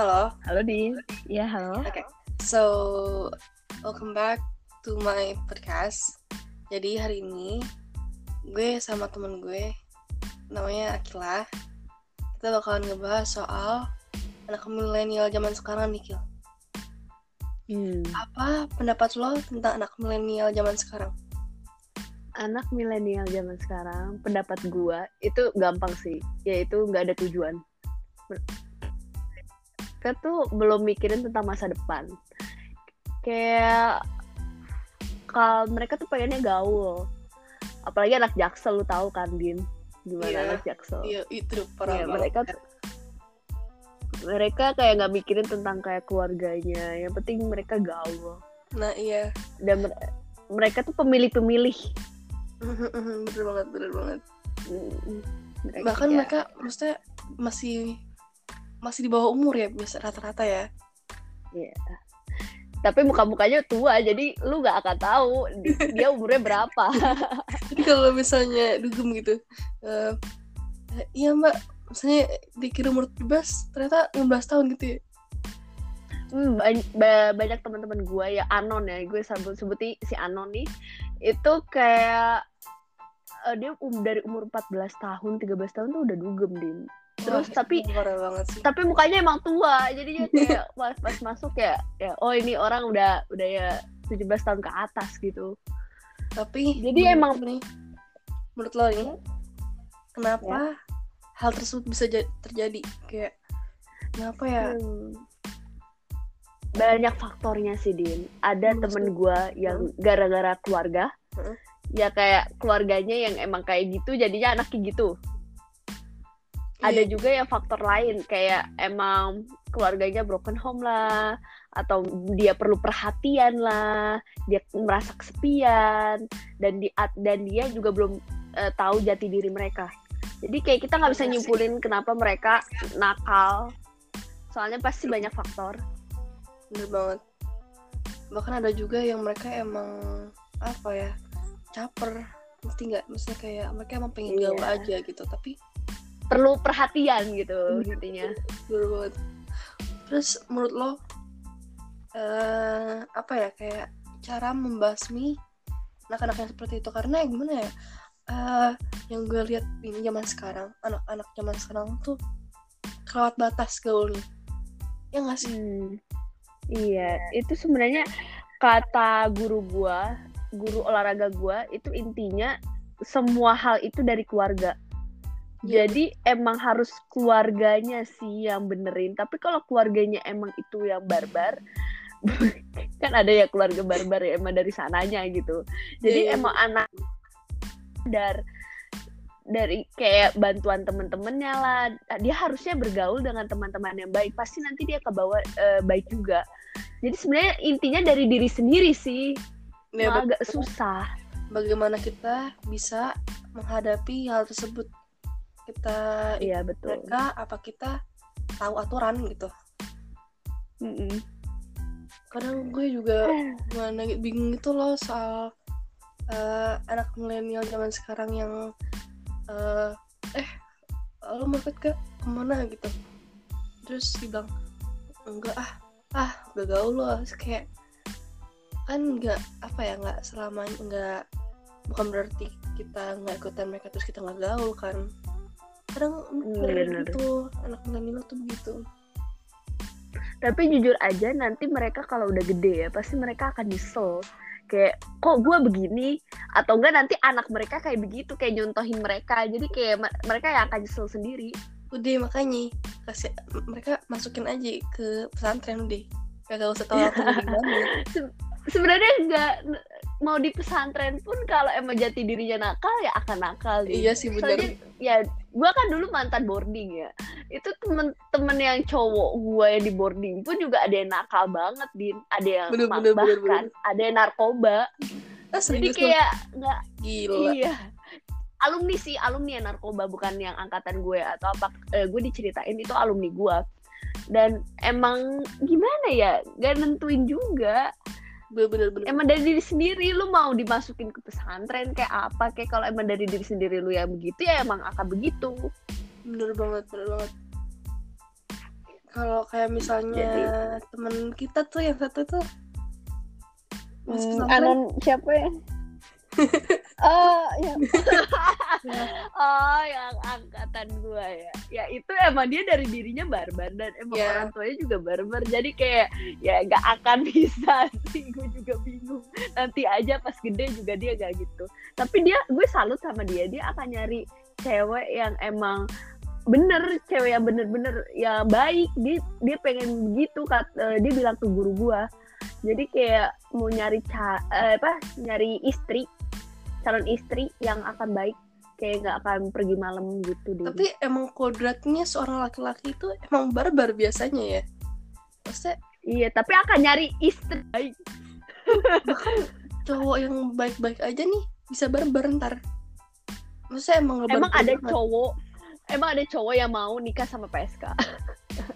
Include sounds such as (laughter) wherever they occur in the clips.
Halo. Halo Din. Ya halo. Oke. So, welcome back to my podcast. Jadi hari ini gue sama temen gue namanya Akila. Kita bakalan ngebahas soal anak milenial zaman sekarang nih, Kil. Hmm. Apa pendapat lo tentang anak milenial zaman sekarang? Anak milenial zaman sekarang, pendapat gua itu gampang sih, yaitu nggak ada tujuan. Mereka tuh belum mikirin tentang masa depan. Kayak kalau mereka tuh pengennya gaul. Apalagi anak jaksel lu tahu kan, Din? Gimana Iya. anak jaksel? Iya, itu parah Iya, banget. mereka tuh mereka kayak nggak mikirin tentang kayak keluarganya yang penting mereka gaul Nah, iya. dan mer- mereka tuh pemilih-pemilih bener banget, bener banget. Mereka- Bahkan ya, mereka maksudnya masih masih di bawah umur ya biasa rata-rata ya. ya. tapi muka-mukanya tua jadi lu nggak akan tahu di- (laughs) dia umurnya berapa Jadi kalau misalnya dugem gitu, eh, iya mbak, misalnya dikira umur 17, ternyata 16 tahun gitu ya. Hmm, ba- banyak teman-teman gue ya anon ya gue sebut sebuti si anon nih itu kayak eh, dia um, dari umur 14 tahun 13 tahun tuh udah dugem din terus Wah, tapi tapi mukanya emang tua jadi kayak (laughs) pas, pas masuk ya ya oh ini orang udah udah ya 17 tahun ke atas gitu Tapi Jadi menurut emang- nih, menurut lo nih, kenapa hal tersebut bisa ja- terjadi? Kayak kenapa ya? Hmm. banyak faktornya sih din ada Hmm, temen gue yang gara-gara keluarga Hmm. ya kayak keluarganya yang emang kayak gitu jadinya anaknya gitu ada Iya, juga yang faktor lain kayak emang keluarganya broken home lah atau dia perlu perhatian lah dia merasa kesepian dan di dan dia juga belum eh, tahu jati diri mereka. Jadi kayak kita nggak bisa Iya nyimpulin kenapa mereka nakal. Soalnya pasti banyak faktor. Bener banget. Bahkan ada juga yang mereka emang apa ya caper, ngerti nggak? Maksudnya kayak mereka emang pengen Iya. gaul aja gitu, tapi perlu perhatian gitu intinya. banget. Terus menurut lo eh apa ya kayak cara membasmi anak-anak yang seperti itu? Karena ya gimana ya eh yang gue lihat ini zaman sekarang anak-anak zaman sekarang tuh kelewat batas gaulnya ya nggak sih? Hmm, iya, itu sebenarnya kata guru gua, guru olahraga gua itu intinya semua hal itu dari keluarga. Iya. Jadi emang harus keluarganya sih yang benerin. Tapi kalau keluarganya emang itu yang barbar, (laughs) kan ada ya keluarga barbar ya emang dari sananya gitu. Jadi Iya, iya. emang anak dar dari kayak bantuan temen-temennya lah dia harusnya bergaul dengan teman-teman yang baik pasti nanti dia ke bawah eh, baik juga jadi sebenarnya intinya dari diri sendiri sih Ya, agak susah bagaimana kita bisa menghadapi hal tersebut kita iya betul. mereka apa kita tahu aturan gitu. Mm-mm. kadang gue juga (sighs) gitu, bingung gitu loh soal eh, anak milenial zaman sekarang yang eh eh lo mau ikut ke ke mana? gitu. Terus dibilang enggak ah ah udah gaul lo Terus kayak kan nggak apa ya nggak selamanya nggak bukan berarti kita nggak ikutan mereka terus kita nggak gaul kan kadang bener. gitu anak milenial tuh begitu. Tapi jujur aja nanti mereka kalau udah gede ya pasti mereka akan nyesel. Kayak kok gue begini? Atau enggak nanti anak mereka kayak begitu kayak nyontohin mereka. Jadi kayak me- mereka yang akan nyesel sendiri. Udah makanya kasih mereka masukin aja ke pesantren udah. Kagak usah tahu aku (laughs) gimana. Sebenarnya enggak mau di pesantren pun kalau emang jati dirinya nakal ya akan nakal iya sih bener Soalnya ya gue kan dulu mantan boarding ya. Itu temen-temen yang cowok gue yang di boarding pun juga ada yang nakal banget din. Ada yang Bener, ma- bener, bener, bahkan ada yang narkoba. Ah, jadi kayak nggak gila. Iya. Alumni sih alumni yang narkoba bukan yang angkatan gue atau apa. Eh, gue diceritain itu alumni gue dan emang gimana ya? Gak nentuin juga bener bener emang dari diri sendiri lu mau dimasukin ke pesantren kayak apa kayak kalau emang dari diri sendiri lu yang begitu ya emang akan begitu. Bener banget bener banget. Kalau kayak misalnya temen kita tuh yang satu tuh Hmm, anon siapa ya? (laughs) oh, yang ya, (laughs) oh, yang angkatan gua ya. Ya itu emang dia dari dirinya barbar dan emang Ya. orang tuanya juga barbar. Jadi kayak ya nggak akan (laughs) bisa sih. Gue juga bingung. Nanti aja pas gede juga dia gak gitu. Tapi dia, gue salut sama dia. Dia akan nyari cewek yang emang bener cewek yang bener-bener ya baik dia dia pengen begitu kat, eh, dia bilang ke guru gua jadi kayak mau nyari ca eh, apa nyari istri calon istri yang akan baik kayak nggak akan pergi malam gitu deh. Tapi emang kodratnya seorang laki-laki itu emang barbar biasanya ya? Maksudnya iya tapi akan nyari istri. Baik. Cowok yang baik-baik aja nih bisa barbar ntar. Maksudnya emang emang barbar ada banget. cowok emang ada cowok yang mau nikah sama PSK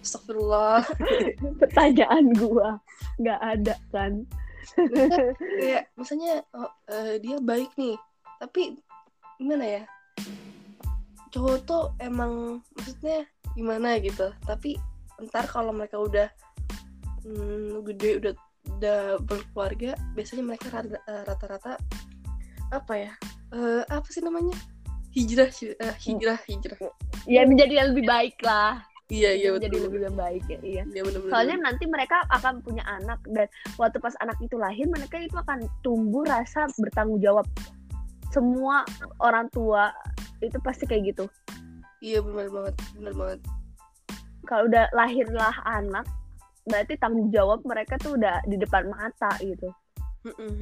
Astagfirullah. (laughs) Pertanyaan gua nggak ada kan kayak misalnya oh, eh, dia baik nih. Tapi gimana ya? Cowok tuh emang maksudnya gimana gitu. Tapi ntar kalau mereka udah hmm, gede udah udah berkeluarga biasanya mereka eh, rata-rata apa ya? Eh, apa sih namanya? Hijrah hi- eh, hijrah hijrah. Ya menjadi yang lebih baik lah iya iya menjadi betul lebih baik ya iya Iya, bener-bener. Soalnya nanti mereka akan punya anak dan waktu pas anak itu lahir mereka itu akan tumbuh rasa bertanggung jawab. Semua orang tua itu pasti kayak gitu. iya benar banget benar banget Kalau udah lahirlah anak berarti tanggung jawab mereka tuh udah di depan mata gitu. Mm-mm.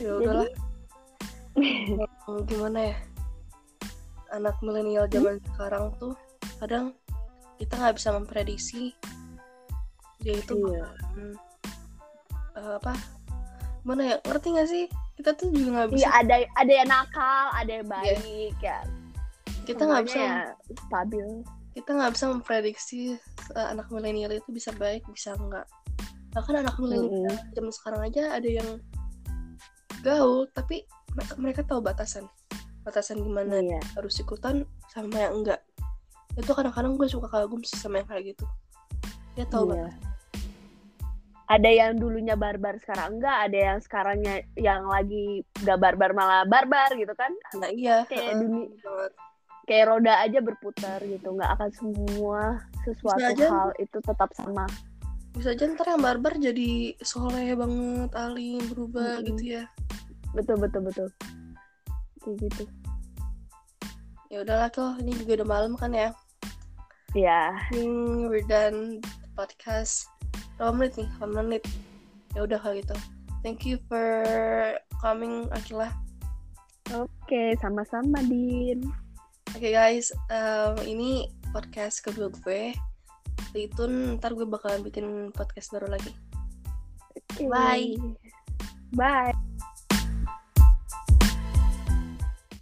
ya Jadi udahlah Hmm, gimana ya anak milenial zaman sekarang tuh kadang kita nggak bisa memprediksi dia itu Iya. eh, apa gimana ya ngerti nggak sih kita tuh juga nggak Iya bisa ada ada yang nakal, ada yang baik ya. kita nggak bisa ya stabil. kita nggak bisa memprediksi eh, anak milenial itu bisa baik bisa enggak bahkan anak milenial Mm-mm. zaman sekarang aja ada yang gaul tapi mereka tahu batasan batasan gimana Iya. harus ikutan sama yang enggak itu kadang-kadang gue suka kagum sih sama yang kayak gitu dia tahu Iya. Ada yang dulunya barbar sekarang enggak, ada yang sekarangnya yang lagi gak barbar malah barbar gitu kan. nah iya Kayak heeh, dunia banget. kayak roda aja berputar gitu nggak akan semua sesuatu Bisa aja. hal itu tetap sama bisa aja ntar yang barbar jadi soleh banget alim berubah Mm-mm. gitu ya betul betul betul kayak gitu. Ya udahlah tuh ini juga udah malam kan ya? Ya Hmm, we're done podcast. Berapa menit nih? 8 menit. Ya udah kalau gitu. Thank you for coming Akila. Oke sama-sama din. Oke guys, em, ini podcast kedua gue. Stay tune, ntar gue bakalan bikin podcast baru lagi. Oke. Bye. bye